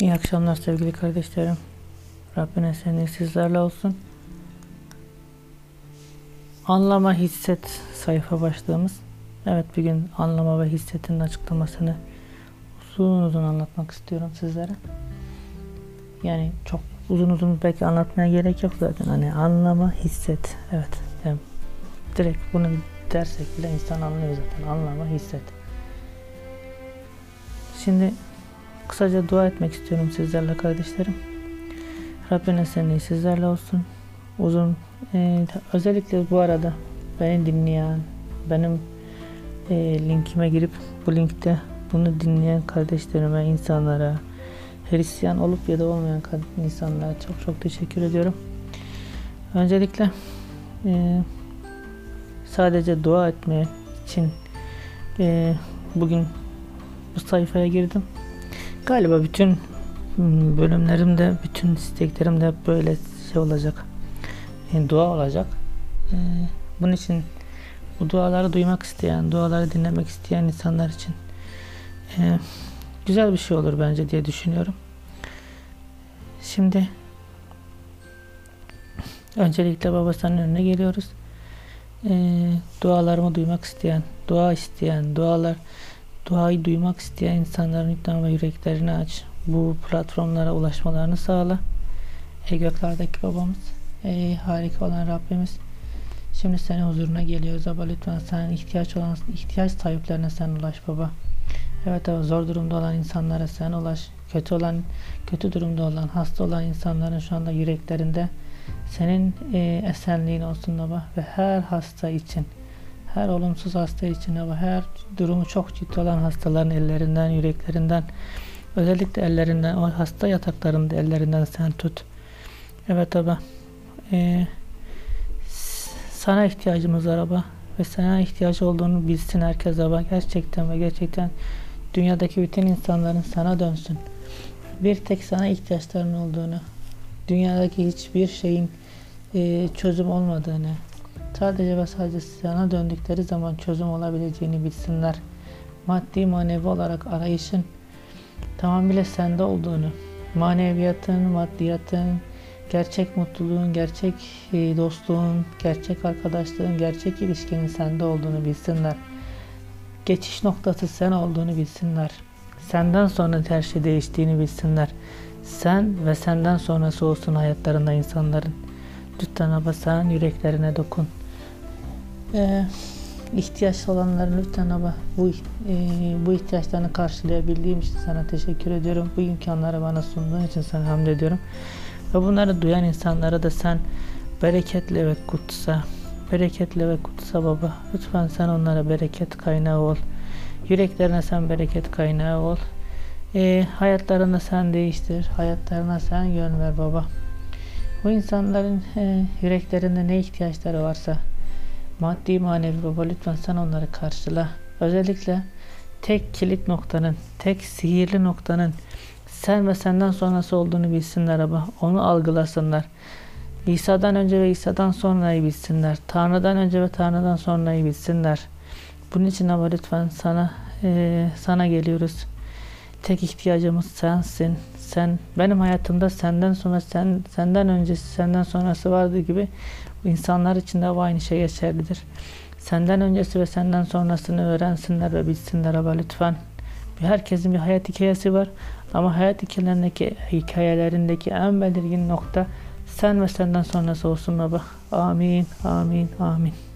İyi akşamlar sevgili kardeşlerim. Rabbin esenliği sizlerle olsun. Anlama hisset sayfa başlığımız. Evet bir gün anlama ve hissetin açıklamasını uzun uzun anlatmak istiyorum sizlere. Yani çok uzun uzun belki anlatmaya gerek yok zaten. Hani anlama, hisset. Evet. Yani direkt bunu dersek bile insan anlıyor zaten. Anlama, hisset. Şimdi kısaca dua etmek istiyorum sizlerle kardeşlerim. Rabbin esenliği sizlerle olsun. Uzun e, özellikle bu arada beni dinleyen, benim e, linkime girip bu linkte bunu dinleyen kardeşlerime, insanlara, Hristiyan olup ya da olmayan insanlara çok çok teşekkür ediyorum. Öncelikle e, sadece dua etmeye için e, bugün bu sayfaya girdim. Galiba bütün hmm, bölümlerimde, bütün isteklerimde böyle şey olacak. Yani dua olacak. Ee, bunun için bu duaları duymak isteyen, duaları dinlemek isteyen insanlar için e, güzel bir şey olur bence diye düşünüyorum. Şimdi öncelikle babasının önüne geliyoruz. E, dualarımı duymak isteyen, dua isteyen, dualar Duayı duymak isteyen insanların lütfen ve yüreklerini aç. Bu platformlara ulaşmalarını sağla. Ey göklerdeki babamız, ey harika olan Rabbimiz. Şimdi senin huzuruna geliyoruz baba lütfen sen ihtiyaç olan ihtiyaç sahiplerine sen ulaş baba. Evet evet zor durumda olan insanlara sen ulaş. Kötü olan kötü durumda olan hasta olan insanların şu anda yüreklerinde senin e, esenliğin olsun baba ve her hasta için her olumsuz hasta için ama her durumu çok ciddi olan hastaların ellerinden, yüreklerinden, özellikle ellerinden, o hasta yataklarında ellerinden sen tut. Evet baba. Ee, sana ihtiyacımız var baba. Ve sana ihtiyaç olduğunu bilsin herkes baba. Gerçekten ve gerçekten dünyadaki bütün insanların sana dönsün. Bir tek sana ihtiyaçlarının olduğunu, dünyadaki hiçbir şeyin e, çözüm olmadığını, Sadece ve sadece sana döndükleri zaman çözüm olabileceğini bilsinler. Maddi manevi olarak arayışın tamamıyla sende olduğunu, maneviyatın, maddiyatın, gerçek mutluluğun, gerçek e, dostluğun, gerçek arkadaşlığın, gerçek ilişkinin sende olduğunu bilsinler. Geçiş noktası sen olduğunu bilsinler. Senden sonra her şey değiştiğini bilsinler. Sen ve senden sonrası olsun hayatlarında insanların. Lütfen Abba yüreklerine dokun e, ihtiyaç olanların lütfen ama bu e, bu ihtiyaçlarını karşılayabildiğim için sana teşekkür ediyorum. Bu imkanları bana sunduğun için sana hamd ediyorum. Ve bunları duyan insanlara da sen bereketle ve kutsa, bereketle ve kutsa baba. Lütfen sen onlara bereket kaynağı ol. Yüreklerine sen bereket kaynağı ol. E, hayatlarını sen değiştir. Hayatlarına sen yön ver baba. Bu insanların e, yüreklerinde ne ihtiyaçları varsa Maddi manevi baba lütfen sen onları karşıla. Özellikle tek kilit noktanın, tek sihirli noktanın sen ve senden sonrası olduğunu bilsinler ama onu algılasınlar. İsa'dan önce ve İsa'dan sonrayı bilsinler. Tanrı'dan önce ve Tanrı'dan sonrayı bilsinler. Bunun için ama lütfen sana e, sana geliyoruz. Tek ihtiyacımız sensin. Sen benim hayatımda senden sonra sen senden öncesi senden sonrası vardı gibi insanlar için de aynı şey geçerlidir. Senden öncesi ve senden sonrasını öğrensinler ve bilsinler ama lütfen. Herkesin bir hayat hikayesi var ama hayat hikayelerindeki, hikayelerindeki en belirgin nokta sen ve senden sonrası olsun baba. Amin, amin, amin.